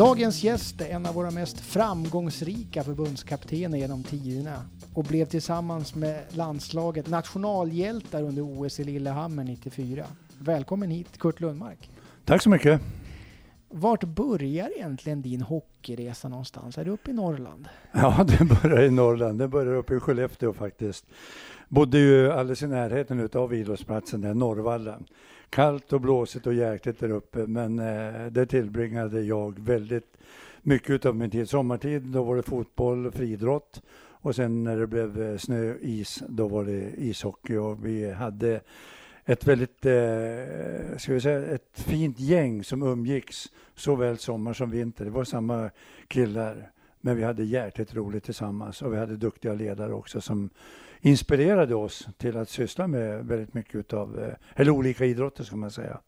Dagens gäst är en av våra mest framgångsrika förbundskaptener genom tiderna och blev tillsammans med landslaget nationalhjältar under OS i Lillehammer 94. Välkommen hit Kurt Lundmark. Tack så mycket. Vart börjar egentligen din hockeyresa någonstans? Är du uppe i Norrland? Ja, den börjar i Norrland. Den börjar uppe i Skellefteå faktiskt. Bodde ju alldeles i närheten av idrottsplatsen där, Norrvalla. Kallt och blåsigt och jäkligt där uppe, men eh, det tillbringade jag väldigt mycket av min tid. Sommartid, då var det fotboll och friidrott. Och sen när det blev eh, snö, is, då var det ishockey och vi hade ett väldigt, eh, ska vi säga, ett fint gäng som umgicks såväl sommar som vinter. Det var samma killar, men vi hade jäkligt roligt tillsammans och vi hade duktiga ledare också som inspirerade oss till att syssla med väldigt mycket av, eh, eller olika idrotter ska man säga.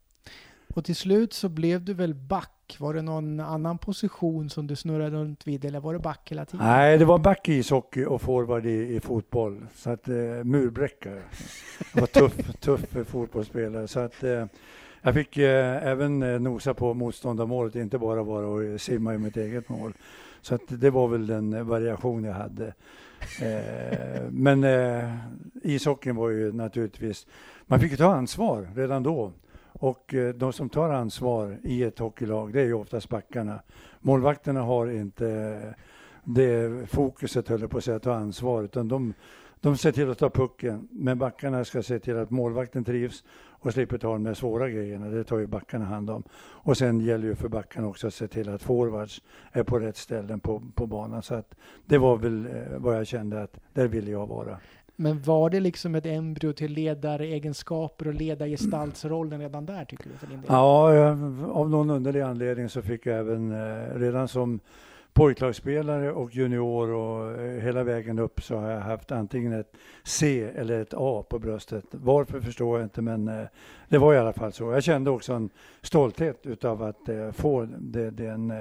Och till slut så blev du väl back? Var det någon annan position som du snurrade runt vid eller var det back hela tiden? Nej, det var back i ishockey och forward i, i fotboll. Så att eh, murbräcka. Jag var tuff, tuff fotbollsspelare. Så att eh, jag fick eh, även eh, nosa på motståndarmålet, inte bara vara och simma i mitt eget mål. Så att det var väl den variation jag hade. Eh, men eh, ishockeyn var ju naturligtvis, man fick ju ta ansvar redan då. Och eh, de som tar ansvar i ett hockeylag, det är ju oftast backarna. Målvakterna har inte eh, det fokuset, höll på att säga, att ta ansvar, utan de, de ser till att ta pucken. Men backarna ska se till att målvakten trivs och slipper ta de svåra grejerna. Det tar ju backarna hand om. Och sen gäller ju för backarna också att se till att forwards är på rätt ställen på, på banan. Så att det var väl eh, vad jag kände att där ville jag vara. Men var det liksom ett embryo till ledaregenskaper och ledargestaltsrollen redan där tycker du? För din del? Ja, av någon underlig anledning så fick jag även eh, redan som pojklagsspelare och junior och eh, hela vägen upp så har jag haft antingen ett C eller ett A på bröstet. Varför förstår jag inte men eh, det var i alla fall så. Jag kände också en stolthet utav att få det, den,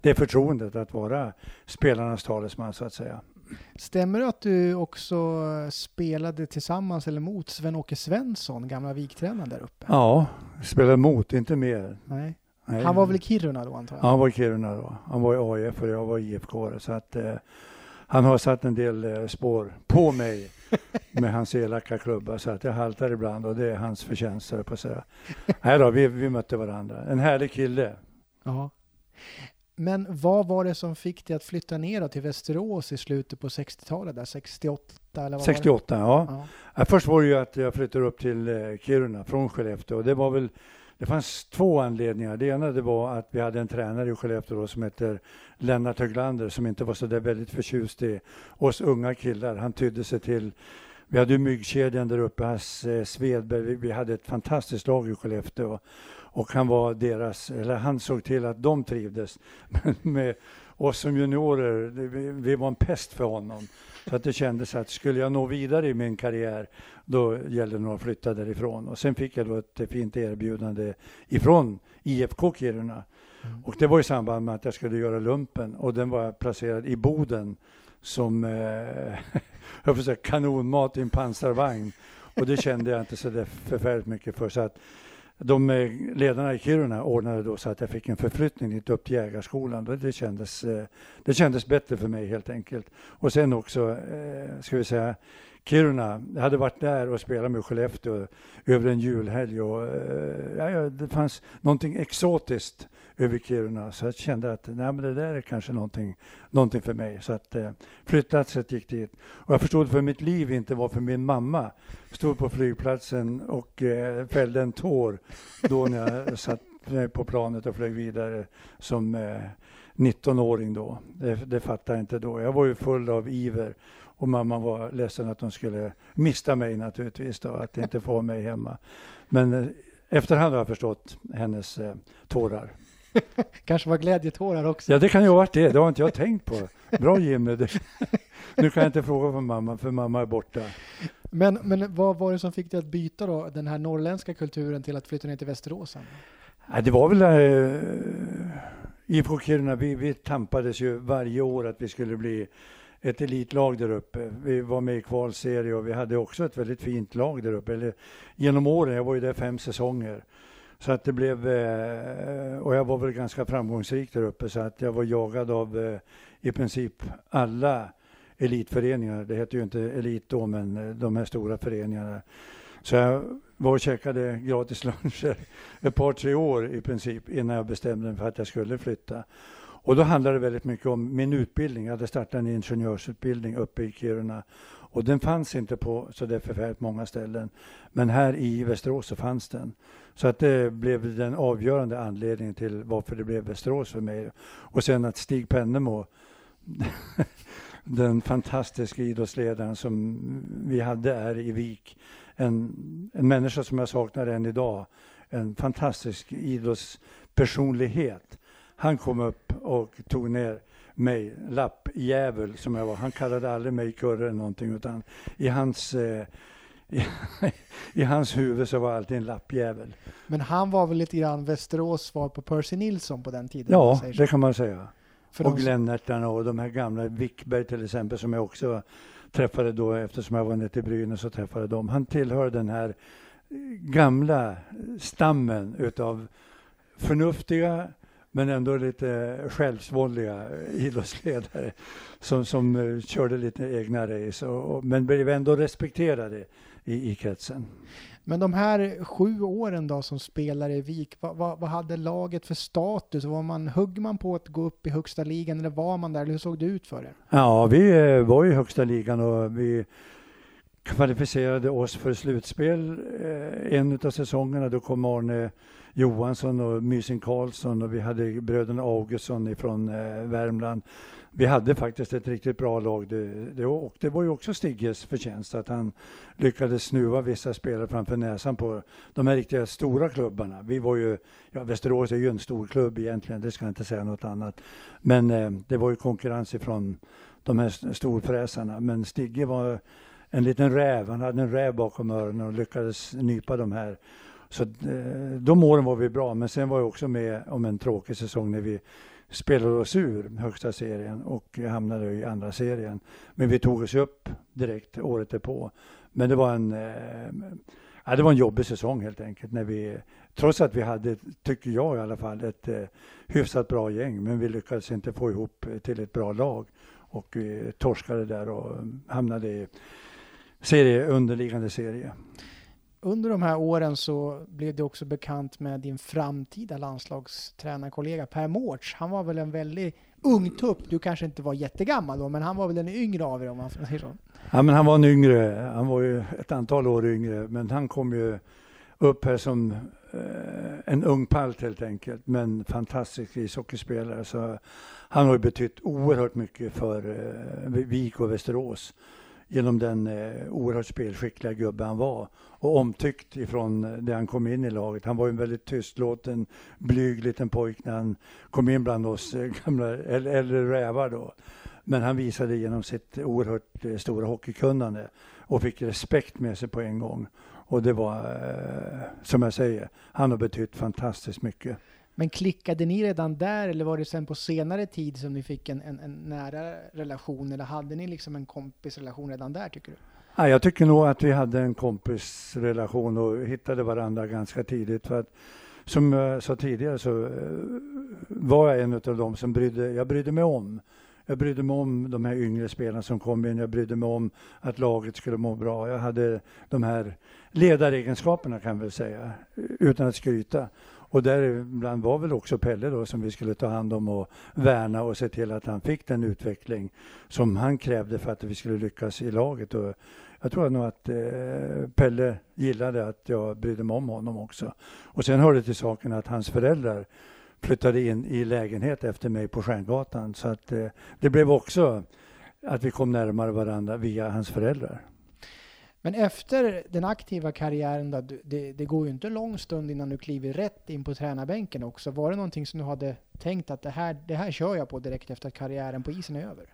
det förtroendet att vara spelarnas talesman så att säga. Stämmer det att du också spelade tillsammans eller mot Sven-Åke Svensson, gamla viktränaren där uppe? Ja, spelade mot, inte mer. Nej. Nej. Han var väl i Kiruna då antar jag? Ja, han var i Kiruna då. Han var i AIF och jag var i IFK. Så att eh, han har satt en del eh, spår på mig med hans elaka klubba så att jag haltar ibland och det är hans förtjänst, på att säga. Nej då, vi, vi mötte varandra. En härlig kille. Ja. Men vad var det som fick dig att flytta ner till Västerås i slutet på 60-talet, där 68 eller vad 68, var det? ja. ja. Först var det ju att jag flyttade upp till eh, Kiruna från Skellefteå. Det var väl det fanns två anledningar. Det ena det var att vi hade en tränare i Skellefteå som heter Lennart Höglander som inte var så där väldigt förtjust i oss unga killar. Han tydde sig till vi hade ju myggkedjan där uppe, hans eh, Svedberg. Vi, vi, hade ett fantastiskt lag i Skellefteå och han var deras, eller han såg till att de trivdes. Men med oss som juniorer, vi, vi var en pest för honom. Så att det kändes att skulle jag nå vidare i min karriär, då gällde det nog att flytta därifrån. Och sen fick jag då ett fint erbjudande ifrån IFK Kiruna. Mm. Och det var i samband med att jag skulle göra lumpen och den var placerad i Boden som eh, jag säga, kanonmat i en pansarvagn. Och det kände jag inte så där förfärligt mycket för. Så att de eh, ledarna i Kiruna ordnade då så att jag fick en förflyttning dit upp till jägarskolan. Det kändes, eh, det kändes bättre för mig helt enkelt. Och sen också, eh, ska vi säga, Kiruna. Jag hade varit där och spelat med Skellefteå över en julhelg och eh, ja, det fanns någonting exotiskt över Kiruna så jag kände att nej, men det där är kanske någonting, någonting för mig. Så att eh, flyttplatsen gick dit. Och jag förstod för mitt liv inte varför min mamma stod på flygplatsen och eh, fällde en tår då när jag satt på planet och flög vidare som eh, 19-åring då. Det, det fattade jag inte då. Jag var ju full av iver och mamma var ledsen att hon skulle mista mig naturligtvis då, att inte få mig hemma. Men eh, efterhand har jag förstått hennes eh, tårar. Kanske var glädjetårar också. Ja, det kan ju ha varit det. Det har inte jag tänkt på. Bra Jimmy. Nu kan jag inte fråga för mamma, för mamma är borta. Men, men vad var det som fick dig att byta då, den här norrländska kulturen till att flytta ner till Västerås? Ja, det var väl äh, IFK Kiruna. Vi, vi tampades ju varje år att vi skulle bli ett elitlag där uppe. Vi var med i kvalserie och vi hade också ett väldigt fint lag där uppe. Eller, genom åren, jag var ju där fem säsonger Så att det blev, eh, och jag var väl ganska framgångsrik där uppe så att jag var jagad av eh, i princip alla elitföreningar. Det hette ju inte elit då, men eh, de här stora föreningarna. Så jag var och käkade gratis luncher ett par, tre år i princip innan jag bestämde mig för att jag skulle flytta. Och då handlade det väldigt mycket om min utbildning. Jag hade startat en ingenjörsutbildning uppe i Kiruna och den fanns inte på så där förfärligt många ställen. Men här i Västerås så fanns den. Så att det blev den avgörande anledningen till varför det blev Västerås för mig. Och sen att Stig Pennemo, den fantastiska idrottsledaren som vi hade här i Vik, en, en människa som jag saknar än idag, en fantastisk idrottspersonlighet. Han kom upp och tog ner mig, lappjävel som jag var. Han kallade aldrig mig kurre eller någonting utan i hans eh, i, i, hans huvud så var alltid en lappjävel. Men han var väl lite grann Västerås svar på Percy Nilsson på den tiden? Ja, det kan man säga. För och Glennärtarna och de här gamla, Wickberg till exempel, som jag också träffade då eftersom jag var nere i Brynäs och träffade dem. Han tillhör den här gamla stammen utav förnuftiga men ändå lite självsvåldiga idrottsledare som, som uh, körde lite egna race och, och, men blev ändå respekterade i, i kretsen. Men de här sju åren då som spelare i Vik, vad, vad, vad, hade laget för status? Var man, högg man på att gå upp i högsta ligan eller var man där? Eller hur såg det ut för er? Ja, vi eh, var i högsta ligan och vi kvalificerade oss för slutspel eh, en av säsongerna. Då kom Arne Johansson och Mysing Karlsson och vi hade bröderna Augustsson ifrån eh, Värmland. Vi hade faktiskt ett riktigt bra lag det, det, och det var ju också Stigges förtjänst att han lyckades snuva vissa spelare framför näsan på de här riktiga stora klubbarna. Vi var ju, ja Västerås är ju en stor klubb egentligen, det ska jag inte säga något annat. Men eh, det var ju konkurrens ifrån de här storfräsarna. Men Stigge var en liten räv, han hade en räv bakom öronen och lyckades nypa de här så eh, de åren var vi bra, men sen var jag också med om en tråkig säsong när vi spelade oss ur högsta serien och hamnade i andra serien. Men vi tog oss upp direkt året därpå. Men det var en, eh, ja, det var en jobbig säsong helt enkelt. När vi, trots att vi hade, tycker jag i alla fall, ett eh, hyfsat bra gäng. Men vi lyckades inte få ihop till ett bra lag. Och vi torskade där och hamnade i serie, underliggande serie under de här åren så blev du också bekant med din framtida landslagstränarkollega Per Mårts. Han var väl en väldigt ung tupp. Du kanske inte var jättegammal då, men han var väl den yngre av er om man säger så? Ja, men han var en yngre. Han var ju ett antal år yngre, men han kom ju upp här som eh, en ung palt helt enkelt, men fantastisk ishockeyspelare. Så han har ju betytt oerhört mycket för eh, Vik och Västerås genom den eh, oerhört spelskickliga gubbe han var och omtyckt ifrån eh, det han kom in i laget. Han var en väldigt tystlåten, blyg liten pojk när han kom in bland oss eh, gamla äldre rävar då. Men han visade genom sitt oerhört eh, stora hockeykunnande och fick respekt med sig på en gång. Och det var, eh, som jag säger, han har betytt fantastiskt mycket. Men klickade ni redan där eller var det sen på senare tid som ni fick en, en, en nära relation eller hade ni liksom en kompisrelation redan där tycker du? Ja, jag tycker nog att vi hade en kompisrelation och hittade varandra ganska tidigt. För att, som jag sa tidigare så eh, var jag en av dem som brydde, jag brydde mig om. Jag brydde mig om de här yngre spelarna som kom in. Jag brydde mig om att laget skulle må bra. Jag hade de här ledaregenskaperna kan jag väl säga, utan att skryta. Och däribland var väl också Pelle då som vi skulle ta hand om och värna och se till att han fick den utveckling som han krävde för att vi skulle lyckas i laget. Och jag tror nog att eh, Pelle gillade att jag brydde mig om honom också. Och sen hörde till saken att hans föräldrar flyttade in i lägenhet efter mig på Stjärngatan. Så att eh, det blev också att vi kom närmare varandra via hans föräldrar. Men efter den aktiva karriären, då, det, det, går ju inte lång stund innan du kliver rätt in på tränarbänken också. Var det någonting som du hade tänkt att det här, det här kör jag på direkt efter att karriären på isen är över?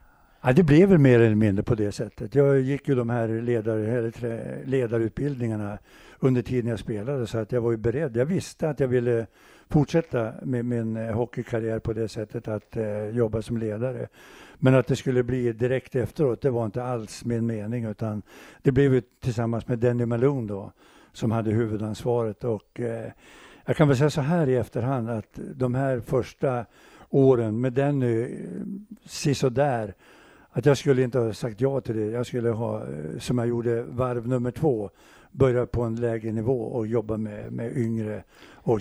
Ja, det blev väl mer eller mindre på det sättet. Jag gick ju de här ledar, ledarutbildningarna under tiden jag spelade så att jag var ju beredd. Jag visste att jag ville fortsätta med min eh, hockeykarriär på det sättet att eh, jobba som ledare. Men att det skulle bli direkt efteråt, det var inte alls min mening utan det blev ju tillsammans med Denny Malone då som hade huvudansvaret och eh, jag kan väl säga så här i efterhand att de här första åren med Denny, eh, sisådär att jag skulle inte ha sagt ja till det. Jag skulle ha, eh, som jag gjorde varv nummer två, börja på en lägre nivå och jobba med, med yngre och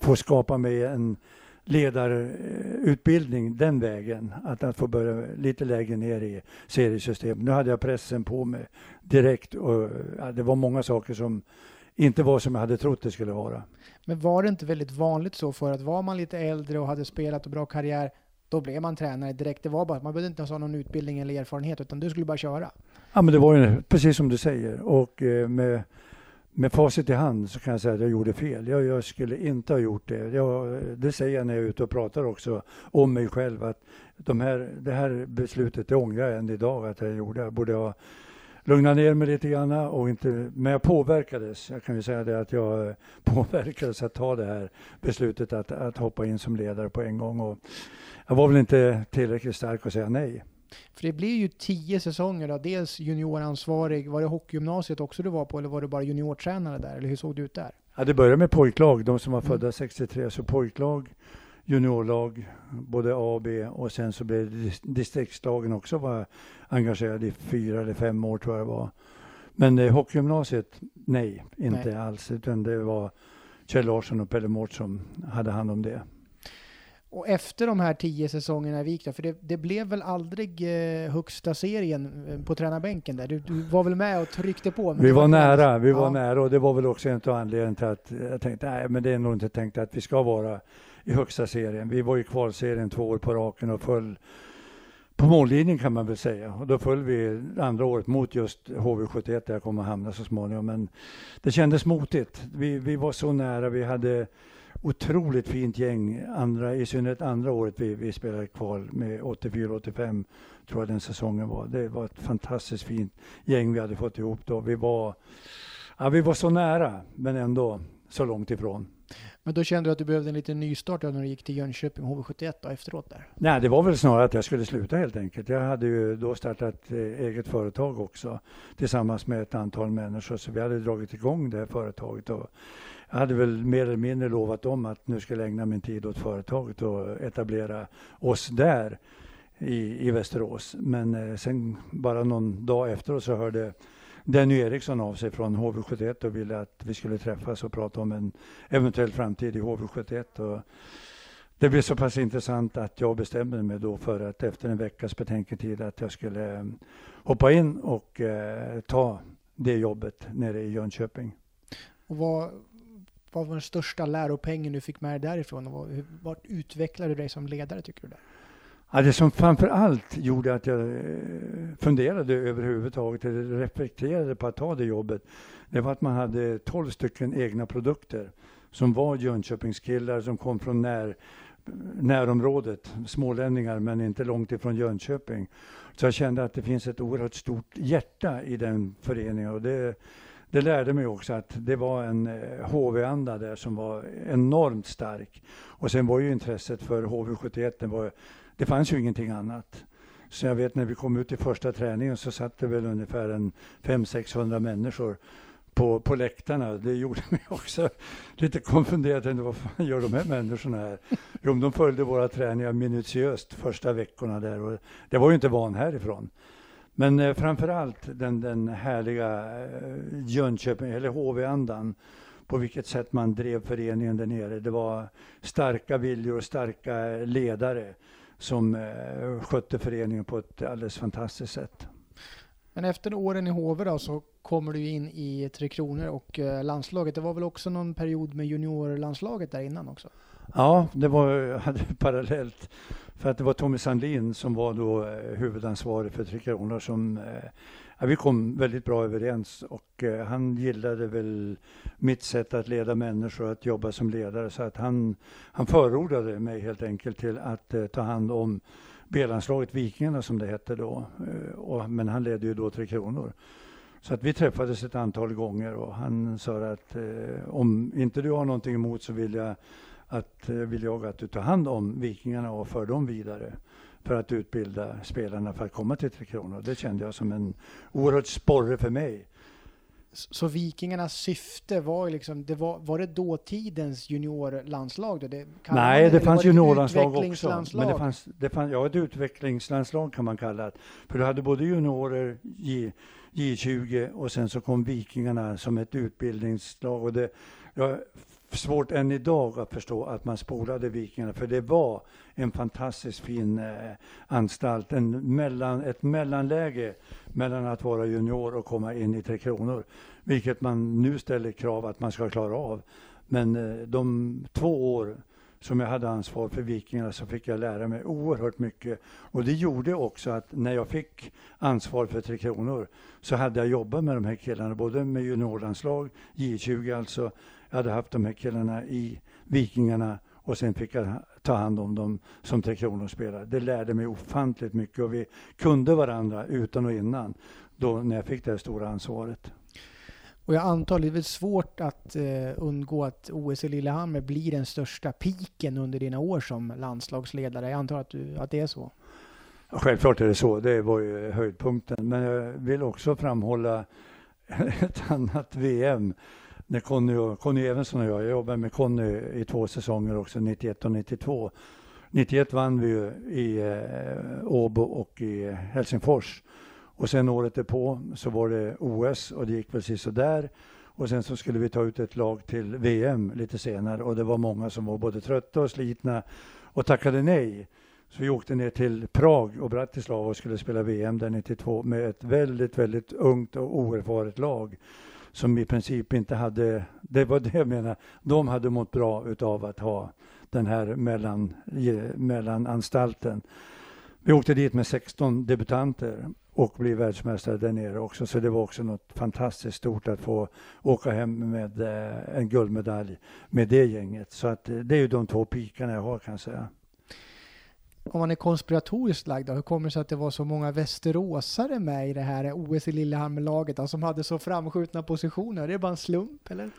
få skapa mig en ledarutbildning den vägen. Att, att få börja lite lägre ner i seriesystemet. Nu hade jag pressen på mig direkt och ja, det var många saker som inte var som jag hade trott det skulle vara. Men var det inte väldigt vanligt så för att var man lite äldre och hade spelat och bra karriär då blev man tränare direkt. Det var bara, att man behövde inte ha någon utbildning eller erfarenhet utan du skulle bara köra. Ja men det var ju precis som du säger och eh, med med facit i hand så kan jag säga att jag gjorde fel. Jag, jag skulle inte ha gjort det. Jag, det säger jag när jag är ute och pratar också om mig själv. att de här, Det här beslutet det ångrar jag än idag att jag gjorde. Jag borde ha lugnat ner mig lite grann. Och inte, men jag påverkades. Jag kan ju säga det att jag eh, påverkades att ta det här beslutet att, att hoppa in som ledare på en gång. Och jag var väl inte tillräckligt stark att säga nej. För det blir ju tio säsonger då. Dels junioransvarig. Var det hockeygymnasiet också du var på eller var du bara juniortränare där? Eller hur såg det ut där? Ja, det började med pojklag, de som var födda mm. 63. Så pojklag, juniorlag, både A och B. Och sen så blev distriktslagen också var engagerad i fyra eller fem år tror jag det var. Men eh, hockeygymnasiet, nej, inte nej. alls. Utan det var Kjell Larsson och Pelle Mårts som hade hand om det. Och efter de här tio säsongerna i Vik för det, det, blev väl aldrig eh, högsta serien eh, på tränarbänken där? Du, du, var väl med och tryckte på? Vi var nära, vi var nära och det var väl också en av anledningarna till att jag tänkte, nej men det är nog inte tänkt att vi ska vara i högsta serien. Vi var i kvalserien två år på raken och föll på mållinjen kan man väl säga. Och då föll vi andra året mot just HV71 där jag kommer att hamna så småningom. Men det kändes motigt. Vi, vi var så nära. Vi hade otroligt fint gäng, andra, i synnerhet andra året vi, vi spelade kval med 84-85 tror jag den säsongen var. Det var ett fantastiskt fint gäng vi hade fått ihop då. Vi var, ja, vi var så nära, men ändå så långt ifrån. Men då kände du att du behövde en liten nystart när du gick till Jönköping HV71 då, efteråt där? Nej, det var väl snarare att jag skulle sluta helt enkelt. Jag hade ju då startat eh, eget företag också tillsammans med ett antal människor, så vi hade dragit igång det här företaget. Och jag hade väl mer eller mindre lovat dem att nu skulle jag ägna min tid åt företaget och etablera oss där i, i Västerås. Men eh, sen bara någon dag efteråt så hörde Denny Eriksson av sig från HV71 och ville att vi skulle träffas och prata om en eventuell framtid i HV71. Och det blev så pass intressant att jag bestämde mig då för att efter en veckas betänketid att jag skulle eh, hoppa in och eh, ta det jobbet nere i Jönköping. Och vad, vad var den största läropengen du fick med dig därifrån? Och vart utvecklade du dig som ledare tycker du? Där? Ja, det som framför allt gjorde att jag eh, funderade överhuvudtaget, eller reflekterade på att ta det jobbet, det var att man hade 12 stycken egna produkter som var Jönköpingskillar som kom från när, närområdet, smålänningar men inte långt ifrån Jönköping. Så jag kände att det finns ett oerhört stort hjärta i den föreningen och det det lärde mig också att det var en eh, HV-anda där som var enormt stark. Och sen var ju intresset för HV71, det, var, det fanns ju ingenting annat. Så jag vet när vi kom ut i första träningen så satt det väl ungefär en 500-600 människor på, på läktarna. Det gjorde mig också lite konfunderad. Vad fan gör de här människorna här? Jo, de följde våra träningar minutiöst första veckorna där. Och det var ju inte van härifrån. Men eh, framför allt den, den härliga eh, Jönköping, eller HV-andan. På vilket sätt man drev föreningen där nere. Det var starka viljor och starka ledare som eh, skötte föreningen på ett alldeles fantastiskt sätt. Men efter åren i HV då så kommer du in i Tre Kronor och eh, landslaget. Det var väl också någon period med juniorlandslaget där innan också? Ja, det var hade parallellt. För att det var Tommy Sandlin som var då eh, huvudansvarig för Tre Kronor som eh, ja, vi kom väldigt bra överens och eh, han gillade väl mitt sätt att leda människor, att jobba som ledare. Så att han, han förordade mig helt enkelt till att ta hand om B-landslaget Vikingarna som det hette då. och, men han ledde ju då Tre Kronor. Så att vi träffades ett antal gånger och han sa att eh, om inte du har någonting emot så vill jag att, eh, vill jag att du tar hand om Vikingarna och för dem vidare för att utbilda spelarna för att komma till Tre Kronor. Det kände jag som en oerhört sporre för mig. Så Vikingarnas syfte var liksom, det var, var det dåtidens juniorlandslag då? Det, Nej, det, det fanns juniorlandslag också. Men det fanns, det fanns, ja, ett utvecklingslandslag kan man kalla det. För du hade både juniorer, J, J20 och sen så kom Vikingarna som ett utbildningslag. Och det, jag svårt än idag att förstå att man spolade Vikingarna, för det var en fantastiskt fin eh, anstalt. En mellan, ett mellanläge mellan att vara junior och komma in i Tre Kronor, vilket man nu ställer krav att man ska klara av. Men eh, de två år som jag hade ansvar för Vikingarna så fick jag lära mig oerhört mycket. Och det gjorde också att när jag fick ansvar för Tre Kronor så hade jag jobbat med de här killarna, både med juniorlandslag, J20 alltså, jag hade haft de här killarna i Vikingarna och sen fick jag ta hand om dem som Tre Kronor-spelare. Det lärde mig ofantligt mycket och vi kunde varandra utan och innan då när jag fick det här stora ansvaret. Och jag antar det är väl svårt att eh, undgå att OS i Lillehammer blir den största piken under dina år som landslagsledare. Jag antar att, du, att det är så? Ja, självklart är det så. Det var ju höjdpunkten. Men jag vill också framhålla ett annat VM när Conny, och, Conny Evensson och jag, jag jobbade med Conny i två säsonger också, 91 och 92. 91 vann vi ju i eh, Åbo och i Helsingfors. Och sen året därpå så var det OS och det gick väl så där. Och sen så skulle vi ta ut ett lag till VM lite senare och det var många som var både trötta och slitna och tackade nej. Så vi åkte ner till Prag och Bratislava och skulle spela VM där 92 med ett väldigt, väldigt ungt och oerfaret lag som i princip inte hade, det var det jag menar, de hade mått bra utav att ha den här mellan, eh, mellananstalten. Vi åkte dit med 16 debutanter och blev världsmästare där nere också. Så det var också något fantastiskt stort att få åka hem med eh, en guldmedalj med det gänget. Så att eh, det är ju de två pikarna jag har kan jag säga om man är konspiratoriskt lagd då, hur kommer det sig att det var så många västeråsare med i det här OS i Lillehammer-laget alltså, som hade så framskjutna positioner? Det är bara en slump eller?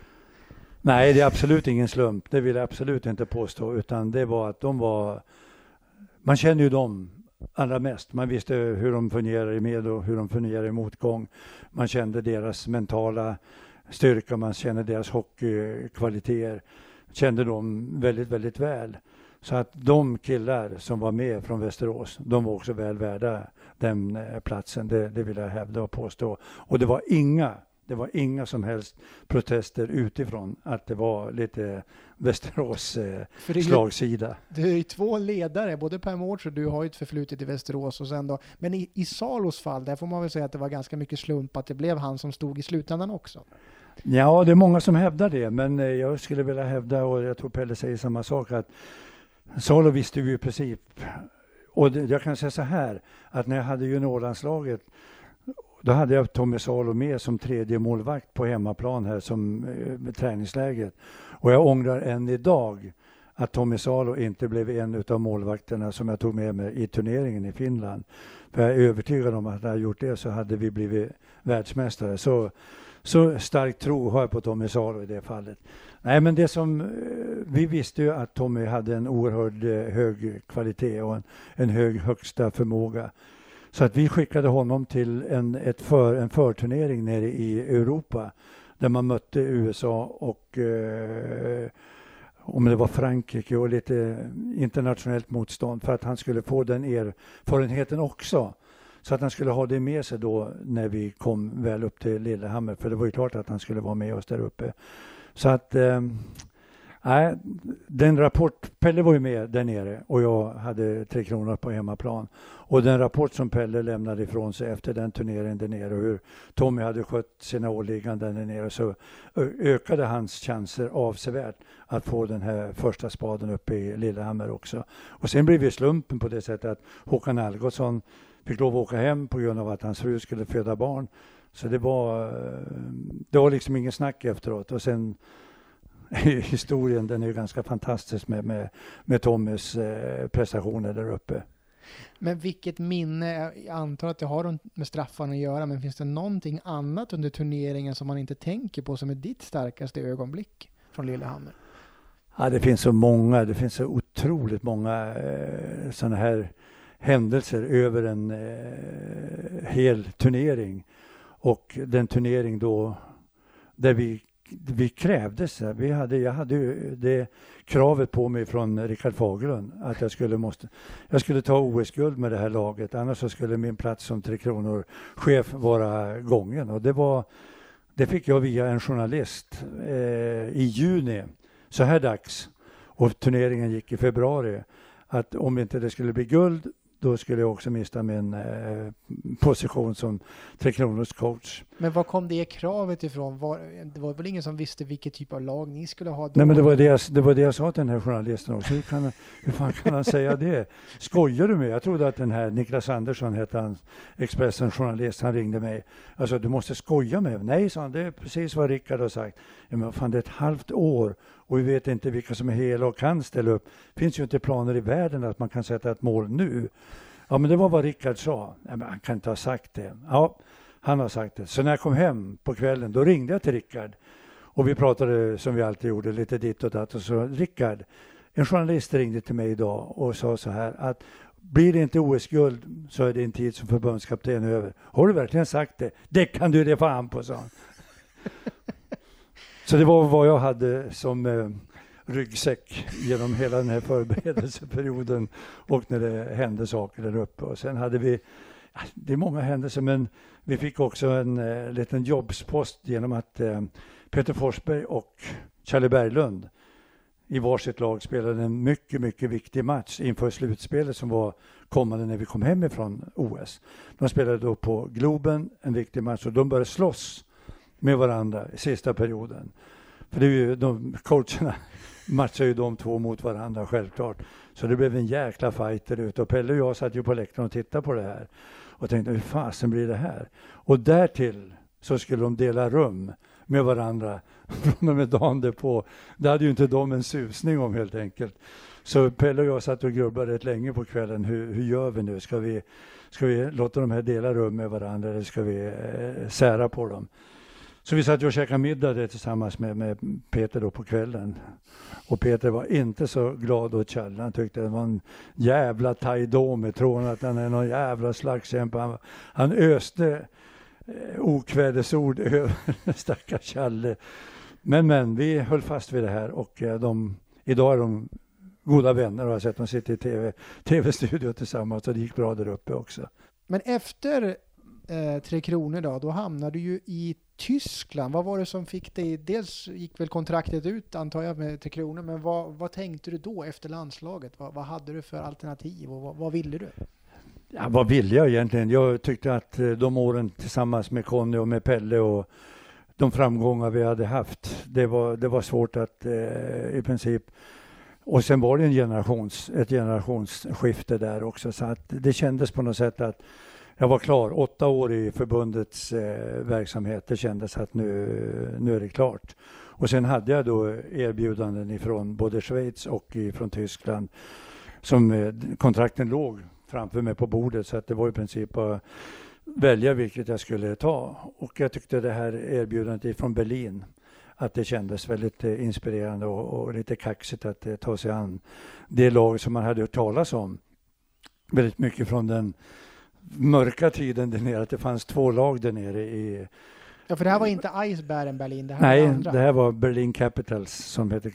Nej, det är absolut ingen slump. Det vill jag absolut inte påstå, utan det var att de var... Man känner ju dem allra mest. Man visste hur de fungerar i med och hur de fungerar i motgång. Man kände deras mentala styrka, man kände deras hockeykvaliteter. Kände dem väldigt, väldigt väl. Så att de killar som var med från Västerås, de var också väl värda den eh, platsen. Det, det vill jag hävda och påstå. Och det var inga det var inga som helst protester utifrån att det var lite Västerås eh, slagsida. Du är ju två ledare, både Per Mårts och du har ju ett förflutet i Västerås och sen då. Men i, i Salos fall, där får man väl säga att det var ganska mycket slump att det blev han som stod i slutändan också. Ja, det är många som hävdar det, men eh, jag skulle vilja hävda, och jag tror Pelle säger samma sak, att Salo visste vi i princip. Och jag kan säga så här, att när jag hade juniorlandslaget då hade jag Tommy Salo med som tredje målvakt på hemmaplan här som eh, träningsläget. Och jag ångrar än idag att Tommy Salo inte blev en av målvakterna som jag tog med mig i turneringen i Finland. För jag är övertygad om att hade jag gjort det så hade vi blivit världsmästare. Så, så stark tro har jag på Tommy Salo i det fallet. Nej, men det som eh, vi visste ju att Tommy hade en oerhörd eh, hög kvalitet och en, en hög högsta förmåga. Så att vi skickade honom till en, ett för, en förturnering nere i Europa där man mötte USA och eh, om det var Frankrike och lite internationellt motstånd för att han skulle få den erfarenheten också. Så att han skulle ha det med sig då när vi kom väl upp till Lillehammer. För det var ju klart att han skulle vara med oss där uppe. Så att eh, Nej, den rapport, Pelle var ju med där nere och jag hade Tre Kronor på hemmaplan. Och den rapport som Pelle lämnade ifrån sig efter den turneringen där nere och hur Tommy hade skött sina åligganden där nere så ökade hans chanser avsevärt att få den här första spaden uppe i Lillehammer också. Och sen blev det slumpen på det sättet att Håkan Algotsson fick lov att åka hem på grund av att hans fru skulle föda barn. Så det var, det var liksom ingen snack efteråt. Och sen historien, den är ju ganska fantastisk med, med, med Tommys eh, prestationer där uppe. Men vilket minne, jag antar att det har med straffarna att göra, men finns det någonting annat under turneringen som man inte tänker på som är ditt starkaste ögonblick från Lillehammer? Ja, det finns så många, det finns så otroligt många eh, sådana här händelser över en eh, hel turnering. Och den turnering då där vi vi krävdes. Vi hade, jag hade ju det kravet på mig från Rickard Fagerlund att jag skulle, måste, jag skulle ta OS-guld med det här laget. Annars så skulle min plats som Tre Kronor-chef vara gången. Och det, var, det fick jag via en journalist eh, i juni, så här dags. Och turneringen gick i februari. Att om inte det skulle bli guld då skulle jag också mista min eh, position som Tre Kronors coach. Men var kom det kravet ifrån? Var, det var väl ingen som visste vilket typ av lag ni skulle ha? Då? Nej, men det var det, jag, det var det jag sa till den här journalisten också. Hur, kan, hur fan kan han säga det? Skojar du med Jag trodde att den här Niklas Andersson hette han, Expressen journalist, han ringde mig. Alltså, du måste skoja med mig. Nej, sa han, det är precis vad Rickard har sagt. Ja, men fan, det är ett halvt år och vi vet inte vilka som är hela och kan ställa upp. Det finns ju inte planer i världen att man kan sätta ett mål nu. Ja, men det var vad Rickard sa. Ja, men han kan inte ha sagt det. Ja, han har sagt det. Så när jag kom hem på kvällen, då ringde jag till Rickard. Och vi pratade som vi alltid gjorde, lite ditt och datt. Och så Rickard, en journalist ringde till mig idag och sa så här att blir det inte OS-guld så är din tid som förbundskapten över. Har du verkligen sagt det? Det kan du det fan på, sa han. Så det var vad jag hade som eh, ryggsäck genom hela den här förberedelseperioden och när det hände saker där uppe. Och sen hade vi, det är många händelser, men vi fick också en eh, liten jobbspost genom att eh, Peter Forsberg och Charlie Berglund i varsitt lag spelade en mycket, mycket viktig match inför slutspelet som var kommande när vi kom hem ifrån OS. De spelade då på Globen, en viktig match, och de började slåss med varandra i sista perioden. För det är ju, de coacherna matchar ju de två mot varandra självklart. Så det blev en jäkla fight där ute och Pelle och jag satt ju på läktaren och tittade på det här och tänkte hur fasen blir det här? Och därtill så skulle de dela rum med varandra från och med dagen därpå. Det hade ju inte de en susning om helt enkelt. Så Pelle och jag satt och grubbade rätt länge på kvällen. Hur, hur gör vi nu? Ska vi, ska vi låta de här dela rum med varandra eller ska vi eh, sära på dem? Så vi satt och käkade middag där tillsammans med, med Peter då på kvällen. Och Peter var inte så glad åt Kjell. Han tyckte det var en jävla tajdome. med han att han är någon jävla slagskämpe. Han, han öste eh, okvädesord över stackars Kjelle. Men, men, vi höll fast vid det här och eh, de, idag är de goda vänner och jag har sett dem sitta i TV, tv-studio tillsammans och det gick bra där uppe också. Men efter eh, Tre Kronor då, då hamnade du ju i Tyskland. Vad var det som fick dig? Dels gick väl kontraktet ut antar jag med Tre Kronor, men vad, vad tänkte du då efter landslaget? Vad, vad hade du för alternativ och vad, vad ville du? Ja, vad ville jag egentligen? Jag tyckte att eh, de åren tillsammans med Conny och med Pelle och de framgångar vi hade haft, det var, det var svårt att eh, i princip och sen var det en generations, ett generationsskifte där också så att det kändes på något sätt att jag var klar. Åtta år i förbundets eh, verksamhet. Det kändes att nu, nu är det klart. Och sen hade jag då erbjudanden ifrån både Schweiz och ifrån Tyskland. Som eh, kontrakten låg framför mig på bordet så att det var i princip att välja vilket jag skulle ta. Och jag tyckte det här erbjudandet ifrån Berlin att det kändes väldigt eh, inspirerande och, och lite kaxigt att eh, ta sig an det lag som man hade hört talas om väldigt mycket från den mörka tiden där nere, att det fanns två lag där nere i Ja, för det här var inte Eisbären Berlin, det här Nej, var andra. det här var Berlin Capitals som heter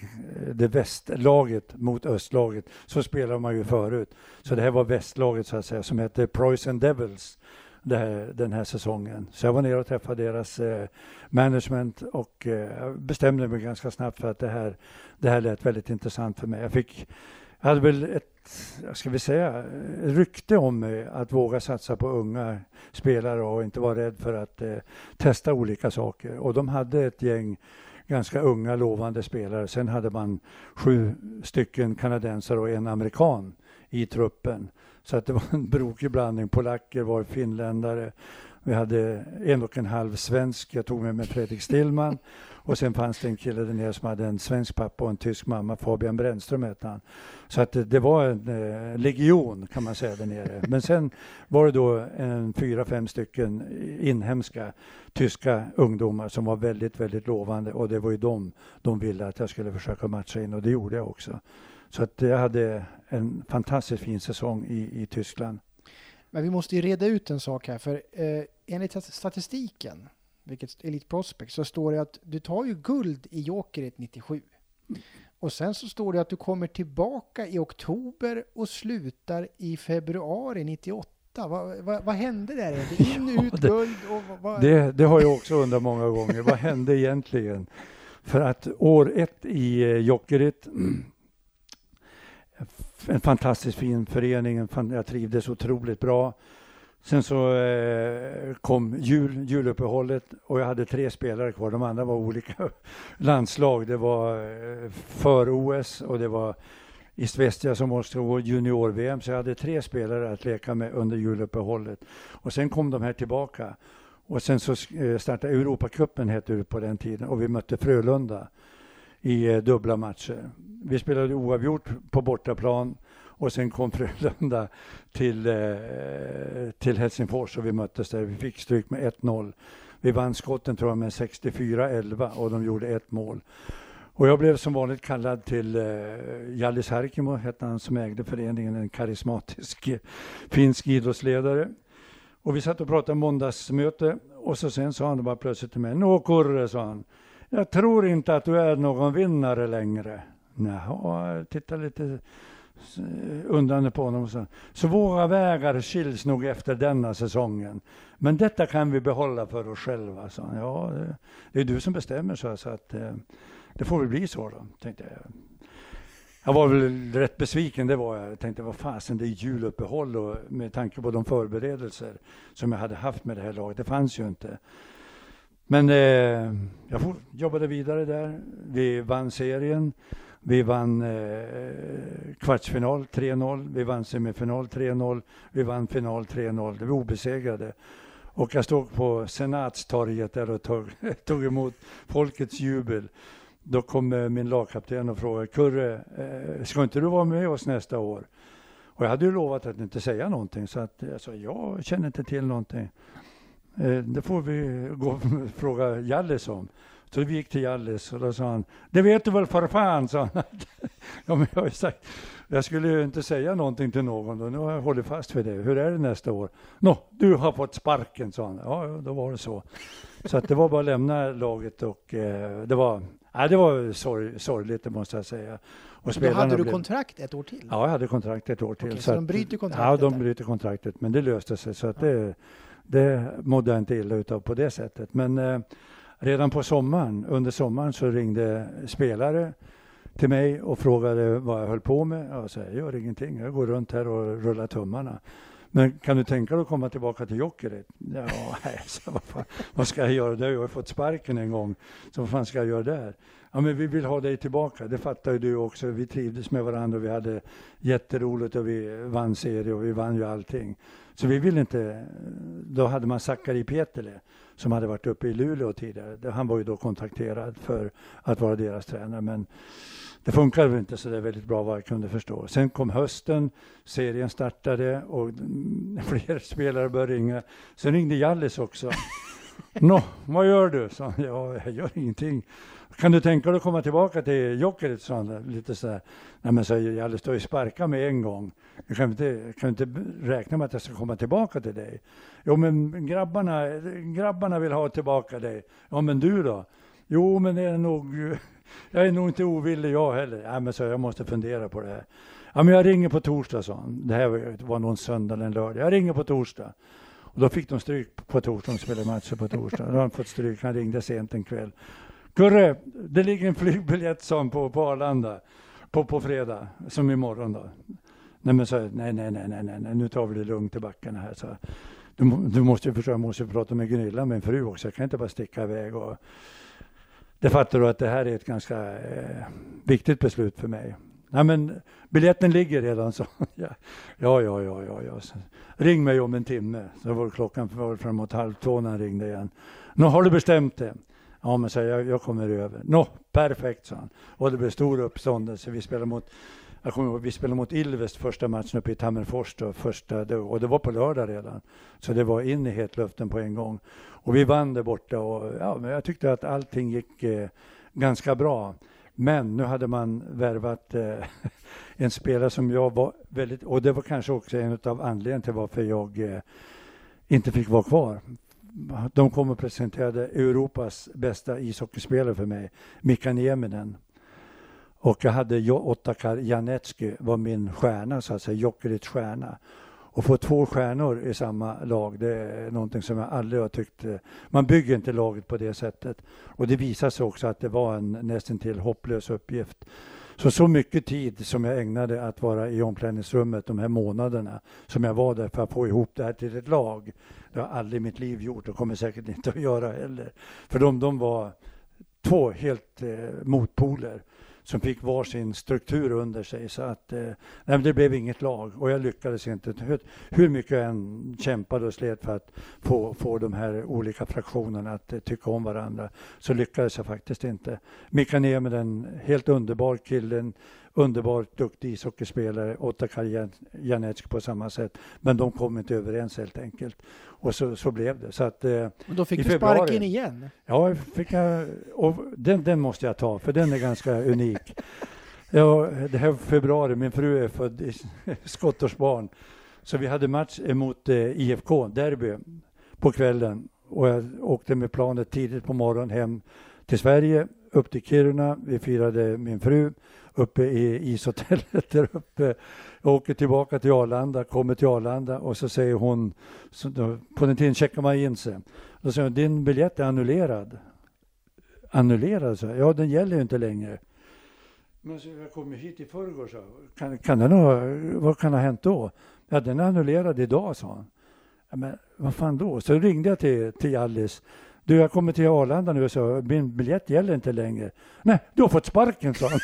det västlaget mot östlaget. Så spelar man ju förut. Så det här var västlaget så att säga som hette Preussen Devils här, den här säsongen. Så jag var nere och träffade deras eh, management och eh, bestämde mig ganska snabbt för att det här, det här lät väldigt intressant för mig. Jag fick jag hade väl ett ska vi säga, rykte om mig att våga satsa på unga spelare och inte vara rädd för att eh, testa olika saker. Och de hade ett gäng ganska unga lovande spelare. Sen hade man sju stycken kanadensare och en amerikan i truppen. Så att det var en brokig blandning. Polacker var finländare. Vi hade en och en halv svensk. Jag tog med mig Fredrik Stillman. Och sen fanns det en kille där nere som hade en svensk pappa och en tysk mamma. Fabian Brännström hette han. Så att det, det var en eh, legion kan man säga där nere. Men sen var det då en fyra, fem stycken inhemska tyska ungdomar som var väldigt, väldigt lovande. Och det var ju dem de ville att jag skulle försöka matcha in och det gjorde jag också. Så att jag hade en fantastiskt fin säsong i, i Tyskland. Men vi måste ju reda ut en sak här, för eh, enligt statistiken vilket Elite Prospect, så står det att du tar ju guld i Jokerit 97. Och sen så står det att du kommer tillbaka i oktober och slutar i februari 98. Vad, vad, vad hände där? In, ja, ut, det, guld och vad... det, det har jag också undrat många gånger. vad hände egentligen? För att år ett i eh, Jokerit en fantastiskt fin förening. Jag trivdes otroligt bra. Sen så eh, kom jul, juluppehållet och jag hade tre spelare kvar. De andra var olika landslag. Det var eh, för OS och det var i Svestia som måste gå junior-VM. Så jag hade tre spelare att leka med under juluppehållet. Och sen kom de här tillbaka. Och sen så eh, startade Europacupen hette det på den tiden och vi mötte Frölunda i eh, dubbla matcher. Vi spelade oavgjort på bortaplan och sen kom Frölunda till, eh, till Helsingfors och vi möttes där. Vi fick stryk med 1-0. Vi vann skotten tror jag med 64-11 och de gjorde ett mål. Och jag blev som vanligt kallad till eh, Jallis Harkimo, hette han som ägde föreningen, en karismatisk eh, finsk idrottsledare. Och vi satt och pratade måndagsmöte och så sen sa han bara plötsligt till mig, Nå Kurre, sa han, jag tror inte att du är någon vinnare längre. Jaha, titta lite undrande på honom och sa, så våra vägar skiljs nog efter denna säsongen. Men detta kan vi behålla för oss själva, sa han. Ja, det, är du som bestämmer, så, så att eh, det får väl bli så då, tänkte jag. Jag var väl rätt besviken, det var jag. Jag tänkte, vad fasen, det är juluppehåll och med tanke på de förberedelser som jag hade haft med det här laget, det fanns ju inte. Men eh, jag jobbade vidare där. Vi vann serien. Vi vann eh, kvartsfinal 3-0. Vi vann semifinal 3-0. Vi vann final 3-0. Vi var obesegrade. Och jag stod på Senatstorget där och tog, tog emot folkets jubel. Då kom eh, min lagkapten och frågade, Kurre, eh, ska inte du vara med oss nästa år? Och jag hade ju lovat att inte säga någonting, så att jag sa, jag känner inte till någonting. Eh, det får vi gå och fråga Jallis om. Så vi gick till Jallis och då sa han, det vet du väl för fan, sa han. ja, men jag har sagt, jag skulle ju inte säga någonting till någon och nu har jag hållit fast vid det. Hur är det nästa år? Nå, du har fått sparken, sa han. Ja, då var det så. Så att det var bara att lämna laget och eh, det var, ja, det var sorg, sorgligt, det måste jag säga. Och då hade du blev... kontrakt ett år till? Ja, jag hade kontrakt ett år till. Okay, så, så de bryter kontraktet? Ja, de bryter kontraktet, men det löste sig. Så att ja. det, det mådde jag inte illa utav på det sättet. Men eh, redan på sommaren, under sommaren så ringde spelare till mig och frågade vad jag höll på med. Jag sa, jag gör ingenting, jag går runt här och rullar tummarna. Men kan du tänka dig att komma tillbaka till Jokerit? Ja, nej, vad, fan, vad ska jag göra där? Jag har fått sparken en gång, så vad fan ska jag göra där? Ja, men vi vill ha dig tillbaka, det fattar ju du också. Vi trivdes med varandra och vi hade jätteroligt och vi vann serie och vi vann ju allting. Så vi ville inte, då hade man Sakari Pietele som hade varit uppe i Luleå tidigare. Han var ju då kontakterad för att vara deras tränare. Men det funkade inte så där väldigt bra vad jag kunde förstå. Sen kom hösten, serien startade och fler spelare började ringa. Sen ringde Jallis också. Nå, vad gör du? Så, ja, jag gör ingenting. Kan du tänka dig att komma tillbaka till Jokerit? sa han lite så här. Nej men säger Jalle, står ju sparka med en gång. Jag kan inte, kan inte räkna med att jag ska komma tillbaka till dig. Jo men grabbarna, grabbarna vill ha tillbaka dig. Ja men du då? Jo men det är nog, jag är nog inte ovillig jag heller. Nej, men så jag måste fundera på det här. Ja men jag ringer på torsdag sa han. Det här var någon söndag eller en lördag. Jag ringer på torsdag. Och då fick de stryk på torsdag, de spelade matcher på torsdag. Då har de fått stryk, han ringde sent en kväll. Kurre, det ligger en flygbiljett som på, på Arlanda på, på fredag, som imorgon då. Nej, men så, nej, nej, nej, nej, nej, nu tar vi det lugnt i backarna här. Så, du, du måste ju förstå, jag måste prata med Gunilla, min fru också. Jag kan inte bara sticka iväg. Och, det fattar du att det här är ett ganska eh, viktigt beslut för mig. Nej, men biljetten ligger redan, så ja, ja, ja, ja, ja, ja. Så, ring mig om en timme. Så var klockan var framåt halv två när han ringde igen. Nu har du bestämt det? Ja, men så jag, jag kommer över. Nå, perfekt, sa han. Och det blev stor uppståndelse. Vi spelade mot jag kommer ihåg, vi spelade mot Ilves första matchen uppe i Tammerfors då, första, och det var på lördag redan. Så det var in i hetluften på en gång. Och vi vann där borta och ja, men jag tyckte att allting gick eh, ganska bra. Men nu hade man värvat eh, en spelare som jag var väldigt, och det var kanske också en av anledningarna till varför jag eh, inte fick vara kvar de kom och presenterade Europas bästa ishockeyspelare för mig, Mika Nieminen. Och jag hade Ottakar Janetski var min stjärna, så att säga, Jokerits stjärna. Och få två stjärnor i samma lag, det är någonting som jag aldrig har tyckt... Eh, man bygger inte laget på det sättet. Och det visade sig också att det var en nästan till hopplös uppgift. Så så mycket tid som jag ägnade att vara i omklädningsrummet de här månaderna som jag var där för att få ihop det här till ett lag. Det har jag aldrig i mitt liv gjort och kommer säkert inte att göra heller. För de, de var två helt eh, motpoler som fick var sin struktur under sig. Så att, eh, nej, det blev inget lag och jag lyckades inte. Hur, hur mycket jag än kämpade och slet för att få, få de här olika fraktionerna att eh, tycka om varandra så lyckades jag faktiskt inte. Mika med den helt underbar killen underbart duktig ishockeyspelare, Ottakar Janetsk på samma sätt. Men de kom inte överens helt enkelt. Och så, så blev det. Så att, eh, Men då fick du februari, sparken igen? Ja, fick jag, och den, den måste jag ta, för den är ganska unik. Ja, det här februari, min fru är född i skottårsbarn. Så vi hade match emot eh, IFK, Derby, på kvällen. Och jag åkte med planet tidigt på morgonen hem till Sverige, upp till Kiruna. Vi firade min fru uppe i ishotellet där uppe. Jag åker tillbaka till Arlanda, kommer till Arlanda och så säger hon, så då, på den tiden checkar man in sig. Då säger hon, din biljett är annullerad. Annullerad? Så. Ja, den gäller ju inte längre. Men så, jag kom hit i förrgår, så. Kan, kan den ha, vad kan ha hänt då? Ja, den är annullerad idag, sa hon. Ja, men vad fan då? Så ringde jag till, till Alice. Du, jag kommer till Arlanda nu, så min biljett gäller inte längre. Nej, du har fått sparken, sa han.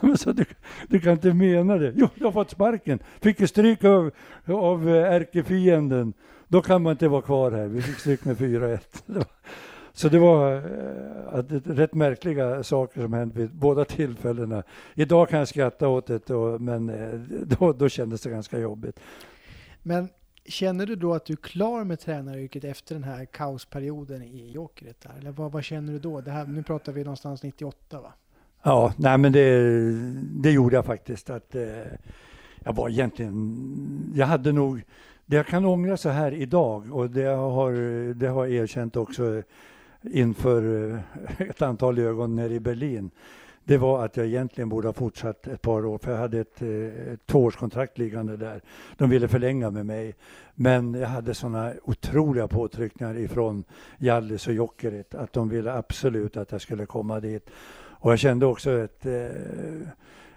Men så, du, du, kan inte mena det. Jo, jag har fått sparken. Fick ju stryk av, av eh, ärkefienden. Då kan man inte vara kvar här. Vi fick stryk med 4-1. Så det var äh, rätt märkliga saker som hände vid båda tillfällena. Idag kan jag skratta åt det, och, men då, då kändes det ganska jobbigt. Men Känner du då att du är klar med tränaryrket efter den här kaosperioden i Jokerit? Eller vad, vad, känner du då? Det här, nu pratar vi någonstans 98 va? Ja, nej men det, det gjorde jag faktiskt. Att, eh, jag var egentligen, jag hade nog, det jag kan ångra så här idag och det har, det har jag erkänt också inför eh, ett antal ögon nere i Berlin det var att jag egentligen borde ha fortsatt ett par år, för jag hade ett, eh, ett tvåårskontrakt liggande där. De ville förlänga med mig, men jag hade sådana otroliga påtryckningar ifrån Jallis och Jokerit att de ville absolut att jag skulle komma dit. Och jag kände också ett, eh,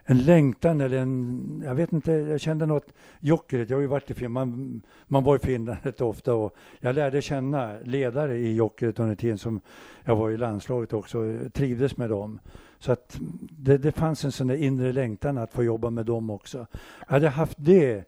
en längtan eller en, jag vet inte, jag kände något, Jokerit, jag har ju varit i Finland, man, man var i Finland rätt ofta och jag lärde känna ledare i Jokerit under tiden som jag var i landslaget också, trivdes med dem. Så att det, det fanns en sån där inre längtan att få jobba med dem också. Jag hade haft det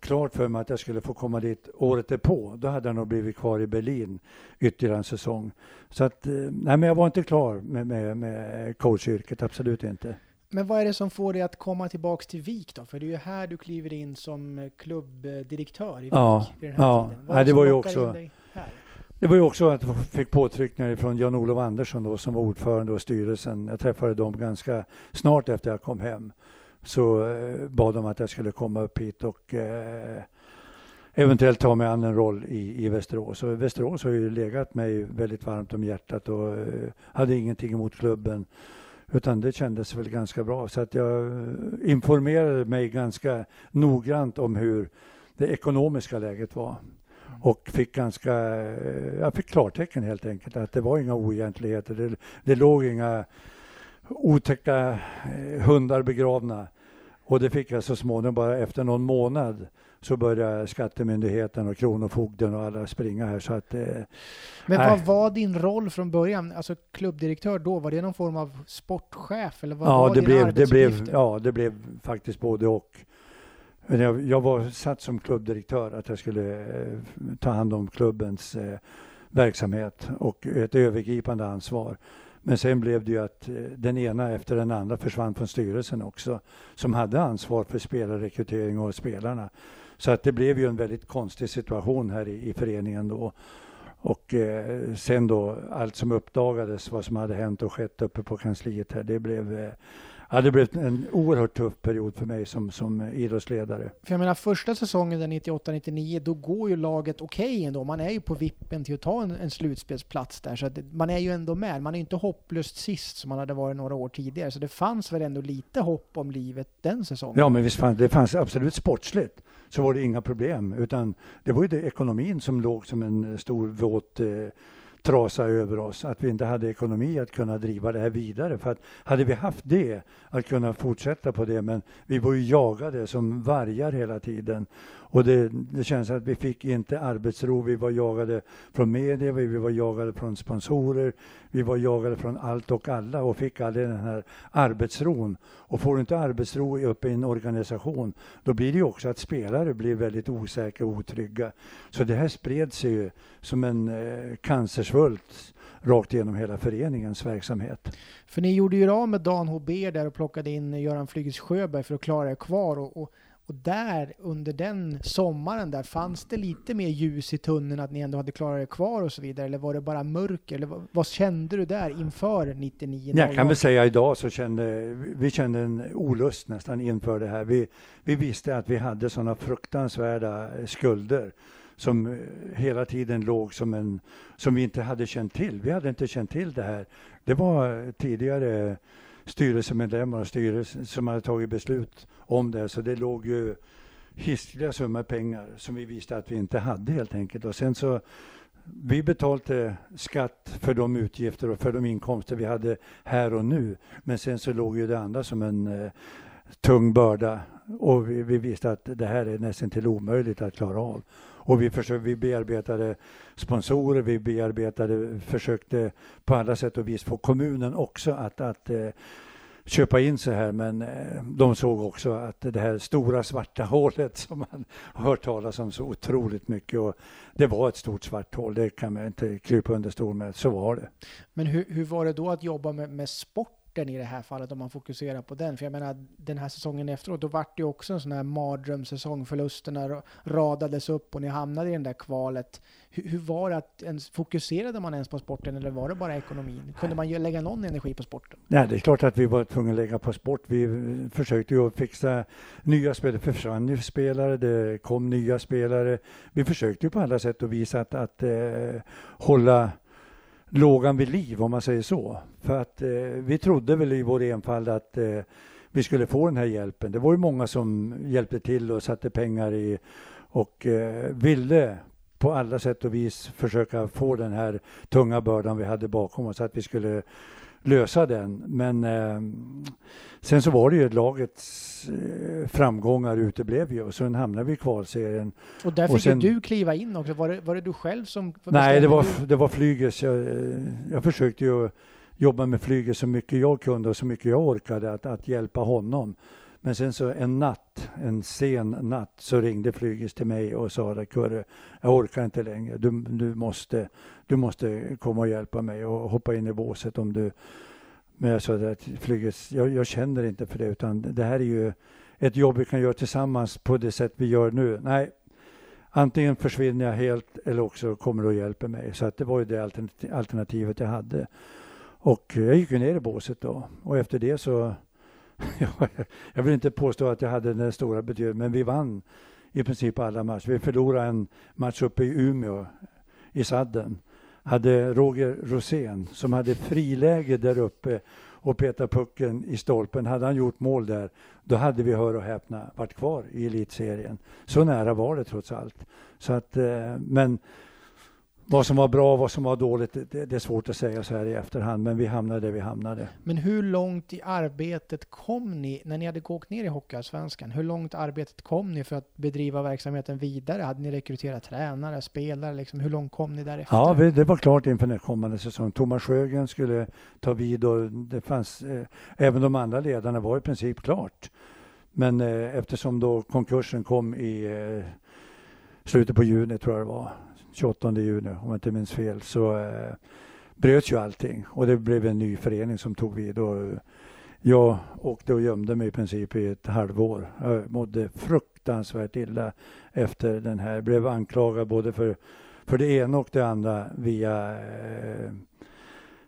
klart för mig att jag skulle få komma dit året därpå. Då hade jag nog blivit kvar i Berlin ytterligare en säsong. Så att, eh, nej men jag var inte klar med, med, med coachyrket, absolut inte. Men vad är det som får dig att komma tillbaka till Vik då? För det är ju här du kliver in som klubbdirektör i Vik. Ja, vid den här ja. Tiden. Vad ja, det var ju också... Det var ju också att jag fick påtryckningar från Jan-Olof Andersson då, som var ordförande och styrelsen. Jag träffade dem ganska snart efter jag kom hem. Så eh, bad de att jag skulle komma upp hit och eh, eventuellt ta mig an en roll i, i Västerås. Och Västerås har ju legat mig väldigt varmt om hjärtat och eh, hade ingenting emot klubben. Utan det kändes väl ganska bra. Så att jag eh, informerade mig ganska noggrant om hur det ekonomiska läget var och fick ganska, eh, jag fick klartecken helt enkelt att det var inga oegentligheter. Det, det låg inga otäcka eh, hundar begravna. Och det fick jag så småningom, bara efter någon månad så började Skattemyndigheten och Kronofogden och alla springa här. Så att, eh, Men vad var din roll från början? Alltså klubbdirektör då, var det någon form av sportchef? Eller vad ja, var det blev, det blev, ja, det blev faktiskt både och. Jag, jag var satt som klubbdirektör att jag skulle eh, ta hand om klubbens eh, verksamhet och ett övergripande ansvar. Men sen blev det ju att eh, den ena efter den andra försvann från styrelsen också som hade ansvar för spelarrekrytering och spelarna. Så att det blev ju en väldigt konstig situation här i, i föreningen då. Och eh, sen då allt som uppdagades, vad som hade hänt och skett uppe på kansliet här, det blev eh, Ja, det blev en oerhört tuff period för mig som, som idrottsledare. För jag menar första säsongen, 98-99, då går ju laget okej okay ändå. Man är ju på vippen till att ta en, en slutspelsplats där. Så man är ju ändå med. Man är inte hopplöst sist som man hade varit några år tidigare. Så det fanns väl ändå lite hopp om livet den säsongen. Ja, men visst fanns det fanns absolut sportsligt så var det inga problem. Utan det var ju det, ekonomin som låg som en stor våt eh, trasa över oss, att vi inte hade ekonomi att kunna driva det här vidare. För att hade vi haft det, att kunna fortsätta på det, men vi var ju jagade som vargar hela tiden. Och det, det känns att vi fick inte arbetsro. Vi var jagade från media, vi var jagade från sponsorer, vi var jagade från allt och alla och fick aldrig den här arbetsron. Och får du inte arbetsro uppe i en organisation, då blir det ju också att spelare blir väldigt osäkra och otrygga. Så det här spred sig ju som en eh, cancersvult rakt igenom hela föreningens verksamhet. För ni gjorde ju av med Dan H.B. där och plockade in Göran Flygis Sjöberg för att klara er kvar. Och, och och där, under den sommaren där, fanns det lite mer ljus i tunneln att ni ändå hade klarat er kvar och så vidare? Eller var det bara mörker? Eller vad, vad kände du där inför 99? Jag kan väl säga idag så kände vi kände en olust nästan inför det här. Vi, vi visste att vi hade sådana fruktansvärda skulder som hela tiden låg som en, som vi inte hade känt till. Vi hade inte känt till det här. Det var tidigare styrelsemedlemmar och styrelsen som hade tagit beslut om det. Så det låg ju hiskliga summor pengar som vi visste att vi inte hade helt enkelt. Och sen så vi betalade skatt för de utgifter och för de inkomster vi hade här och nu. Men sen så låg ju det andra som en eh, tung börda och vi, vi, visste att det här är nästan till omöjligt att klara av. Och vi, försökte, vi bearbetade sponsorer, vi bearbetade, försökte på alla sätt och vis få kommunen också att, att eh, köpa in sig här men eh, de såg också att det här stora svarta hålet som man har hört talas om så otroligt mycket och det var ett stort svart hål, det kan man inte krypa under stol med, så var det. Men hur, hur var det då att jobba med, med sport starten i det här fallet om man fokuserar på den. För jag menar den här säsongen efteråt, då vart det ju också en sån här mardrömssäsong. Förlusterna radades upp och ni hamnade i det där kvalet. Hur, hur, var det att ens, fokuserade man ens på sporten eller var det bara ekonomin? Kunde man ju lägga någon energi på sporten? Nej, det är klart att vi var tvungna att lägga på sport. Vi eh, försökte ju fixa nya spelare. Det försvann ju spelare, det kom nya spelare. Vi försökte ju på alla sätt och vis att, att eh, hålla lågan vid liv om man säger så. För att eh, vi trodde väl i vår enfald att eh, vi skulle få den här hjälpen. Det var ju många som hjälpte till och satte pengar i och eh, ville på alla sätt och vis försöka få den här tunga bördan vi hade bakom oss, att vi skulle lösa den. Men eh, sen så var det ju lagets eh, framgångar uteblev ju och sen hamnade vi i kvalserien. Och där fick och sen, du kliva in också. Var det, var det du själv som Nej, det var, det var flyget. Jag, jag försökte ju jobba med flyget så mycket jag kunde och så mycket jag orkade att, att hjälpa honom. Men sen så en natt, en sen natt, så ringde Flygis till mig och sa att Kurre, jag orkar inte längre. Du, du, måste, du måste komma och hjälpa mig och hoppa in i båset om du... Men jag sa att Flygis, jag, jag känner inte för det utan det här är ju ett jobb vi kan göra tillsammans på det sätt vi gör nu. Nej, antingen försvinner jag helt eller också kommer du och hjälper mig. Så att det var ju det alternativet jag hade. Och jag gick ju ner i båset då och efter det så jag vill inte påstå att jag hade den stora betydelsen, men vi vann i princip alla matcher. Vi förlorade en match uppe i Umeå, i sadden. Hade Roger Rosén, som hade friläge där uppe och petade pucken i stolpen. Hade han gjort mål där, då hade vi, hör och häpna, varit kvar i elitserien. Så nära var det trots allt. Så att, eh, men vad som var bra och vad som var dåligt, det, det, är svårt att säga så här i efterhand, men vi hamnade där vi hamnade. Men hur långt i arbetet kom ni, när ni hade åkt ner i Hockeyallsvenskan, hur långt arbetet kom ni för att bedriva verksamheten vidare? Hade ni rekryterat tränare, spelare, liksom, hur långt kom ni därefter? Ja, det var klart inför den kommande säsongen. Thomas Sjögren skulle ta vid och det fanns, eh, även de andra ledarna var i princip klart. Men eh, eftersom då konkursen kom i eh, slutet på juni, tror jag det var, 28 juni om jag inte minns fel så eh, bröts ju allting och det blev en ny förening som tog vid. Och eh, jag åkte och gömde mig i princip i ett halvår. Jag mådde fruktansvärt illa efter den här. Jag blev anklagad både för, för det ena och det andra via eh,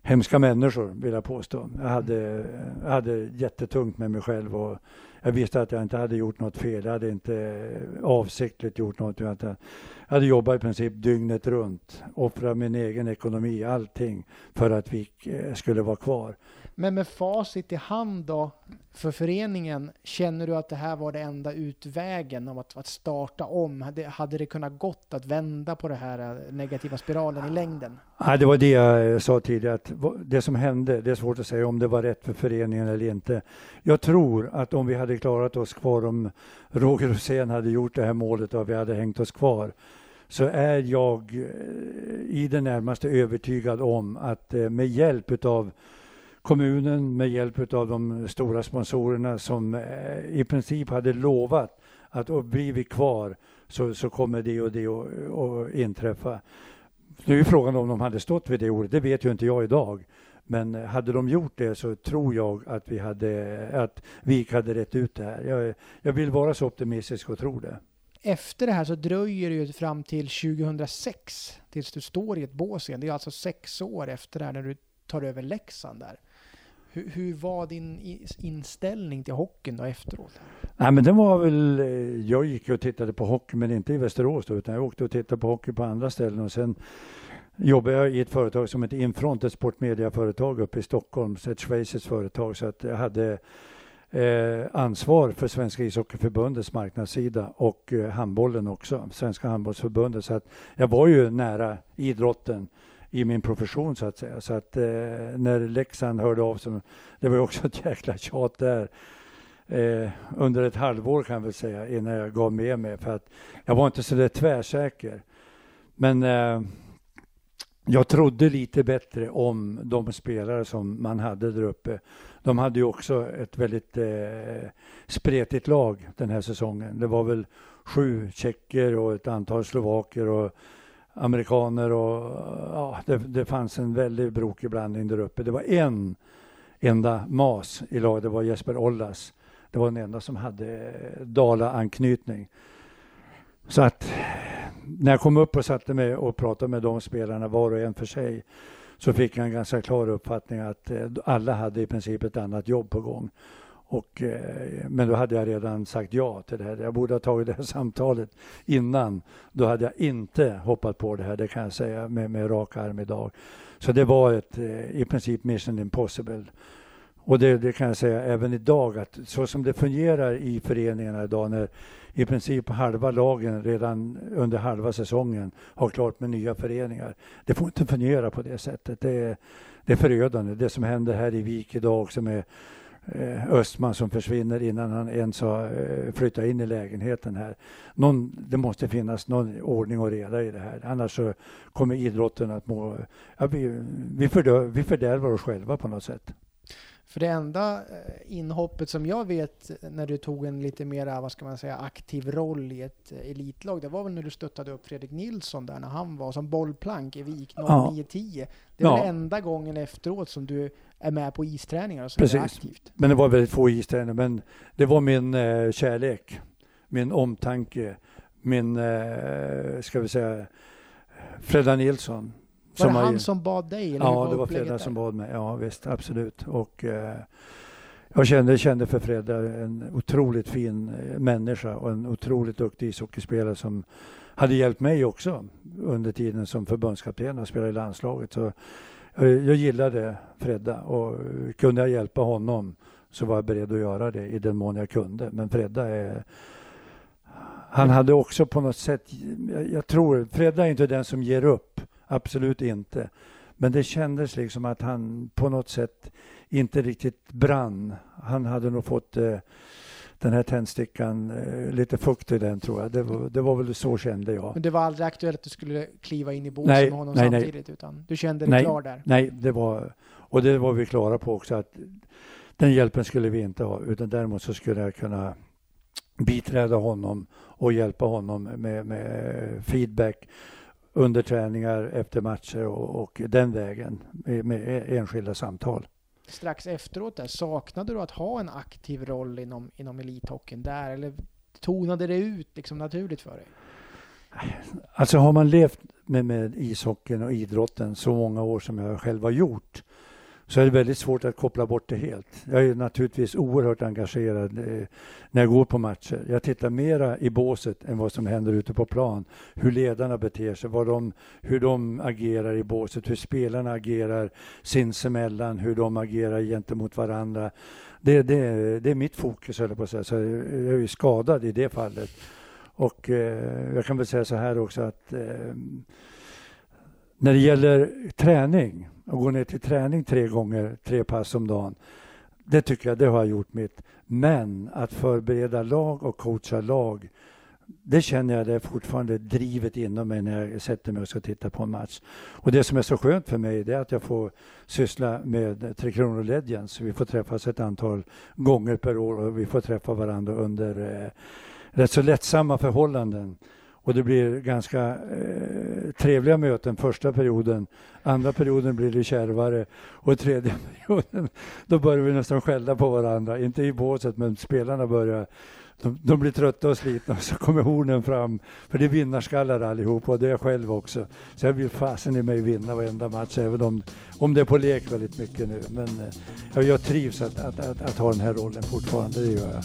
hemska människor vill jag påstå. Jag hade, jag hade jättetungt med mig själv och jag visste att jag inte hade gjort något fel. Jag hade inte eh, avsiktligt gjort något. Jag hade jobbat i princip dygnet runt, offrat min egen ekonomi, allting för att vi eh, skulle vara kvar. Men med facit i hand då, för föreningen, känner du att det här var det enda utvägen om att, att starta om? Hade, hade det kunnat gått att vända på den här eh, negativa spiralen i längden? Ja, det var det jag eh, sa tidigare, att det som hände, det är svårt att säga om det var rätt för föreningen eller inte. Jag tror att om vi hade klarat oss kvar, om Roger Rosén hade gjort det här målet och vi hade hängt oss kvar, så är jag eh, i det närmaste övertygad om att med hjälp utav kommunen med hjälp av de stora sponsorerna som eh, i princip hade lovat att blir vi kvar så, så kommer det och det att inträffa. Nu är frågan om de hade stått vid det ordet, det vet ju inte jag idag. Men eh, hade de gjort det så tror jag att vi hade, eh, att VIK hade rätt ut det här. Jag, jag vill vara så optimistisk och tro det. Efter det här så dröjer det ju fram till 2006 tills du står i ett bås igen. Det är alltså sex år efter det här när du tar över Leksand där. Hur, hur, var din inställning till hockeyn då efteråt? Nej, men den var väl, eh, jag gick och tittade på hockey, men inte i Västerås då, utan jag åkte och tittade på hockey på andra ställen. Och sen jobbade jag i ett företag som heter Infront, ett sportmediaföretag uppe i Stockholm, ett schweiziskt företag, så att jag hade eh, ansvar för Svenska ishockeyförbundets marknadssida och eh, handbollen också, Svenska handbollsförbundet, så att jag var ju nära idrotten i min profession så att säga. Så att eh, när Leksand hörde av sig, det var ju också ett jäkla tjat där. Eh, under ett halvår kan jag väl säga innan jag gav med mig för att jag var inte så där tvärsäker. Men eh, jag trodde lite bättre om de spelare som man hade där uppe. De hade ju också ett väldigt eh, spretigt lag den här säsongen. Det var väl sju tjecker och ett antal slovaker och amerikaner och ja, det, det fanns en väldigt brokig blandning där uppe. Det var en enda mas i laget, det var Jesper Ollas. Det var den enda som hade Dala-anknytning. Så att när jag kom upp och satte mig och pratade med de spelarna var och en för sig så fick jag en ganska klar uppfattning att eh, alla hade i princip ett annat jobb på gång. Och, eh, men då hade jag redan sagt ja till det här. Jag borde ha tagit det här samtalet innan. Då hade jag inte hoppat på det här, det kan jag säga med, med rak arm idag. Så det var ett, eh, i princip mission impossible. Och det, det, kan jag säga även idag, att så som det fungerar i föreningarna idag när i princip halva lagen redan under halva säsongen har klart med nya föreningar. Det får inte fungera på det sättet. Det, det är förödande. Det som händer här i Vik idag också med Östman som försvinner innan han ens har eh, flyttat in i lägenheten här. Någon, det måste finnas någon ordning och reda i det här. Annars så kommer idrotten att må... Ja, vi, vi, fördör, vi fördärvar oss själva på något sätt. För det enda eh, inhoppet som jag vet när du tog en lite mer, vad ska man säga, aktiv roll i ett elitlag, det var väl när du stöttade upp Fredrik Nilsson där när han var som bollplank i Vik 0910. Det är ja. enda gången efteråt som du är med på isträningar och så Precis. aktivt. Men det var väldigt få isträningar. Men det var min eh, kärlek, min omtanke, min, eh, ska vi säga, Fredda Nilsson. Var det han som bad dig? Eller ja, det var Fredda som bad mig. Ja, visst, absolut. Och, eh, jag kände, kände för Fredda en otroligt fin eh, människa och en otroligt duktig ishockeyspelare som hade hjälpt mig också under tiden som förbundskapten och spelade i landslaget. Så jag gillade Fredda och kunde jag hjälpa honom så var jag beredd att göra det i den mån jag kunde. Men Fredda är... Han hade också på något sätt, jag tror, Fredda är inte den som ger upp, absolut inte. Men det kändes liksom att han på något sätt inte riktigt brann. Han hade nog fått eh, den här tändstickan, eh, lite fukt i den tror jag. Det var, det var väl så kände jag. Men det var aldrig aktuellt att du skulle kliva in i båsen med honom nej, samtidigt? Nej. Utan du kände dig nej, klar där? Nej, det var, och det var vi klara på också att den hjälpen skulle vi inte ha utan däremot så skulle jag kunna biträda honom och hjälpa honom med, med feedback under träningar, efter matcher och, och den vägen med, med enskilda samtal strax efteråt där, saknade du att ha en aktiv roll inom, inom elithockeyn där? Eller tonade det ut liksom naturligt för dig? Alltså har man levt med, med ishockeyn och idrotten så många år som jag själv har gjort så är det väldigt svårt att koppla bort det helt. Jag är naturligtvis oerhört engagerad eh, när jag går på matcher. Jag tittar mera i båset än vad som händer ute på plan. Hur ledarna beter sig, vad de, hur de agerar i båset, hur spelarna agerar sinsemellan, hur de agerar gentemot varandra. Det, det, det är mitt fokus, höll jag på att säga. Så jag är skadad i det fallet. Och eh, jag kan väl säga så här också att eh, när det gäller träning och gå ner till träning tre gånger, tre pass om dagen. Det tycker jag, det har jag gjort mitt. Men att förbereda lag och coacha lag, det känner jag det är fortfarande drivet inom mig när jag sätter mig och ska titta på en match. Och det som är så skönt för mig det är att jag får syssla med Tre Kronor Legends. Vi får träffas ett antal gånger per år och vi får träffa varandra under eh, rätt så lättsamma förhållanden. Och det blir ganska eh, trevliga möten första perioden. Andra perioden blir det kärvare och tredje perioden då börjar vi nästan skälla på varandra. Inte i båset men spelarna börjar de, de, blir trötta och slitna och så kommer hornen fram. För det är vinnarskallar allihop och det är jag själv också. Så jag vill fasen i mig vinna varenda match även om, om det är på lek väldigt mycket nu. Men eh, jag trivs att, att, att, att ha den här rollen fortfarande, det gör jag.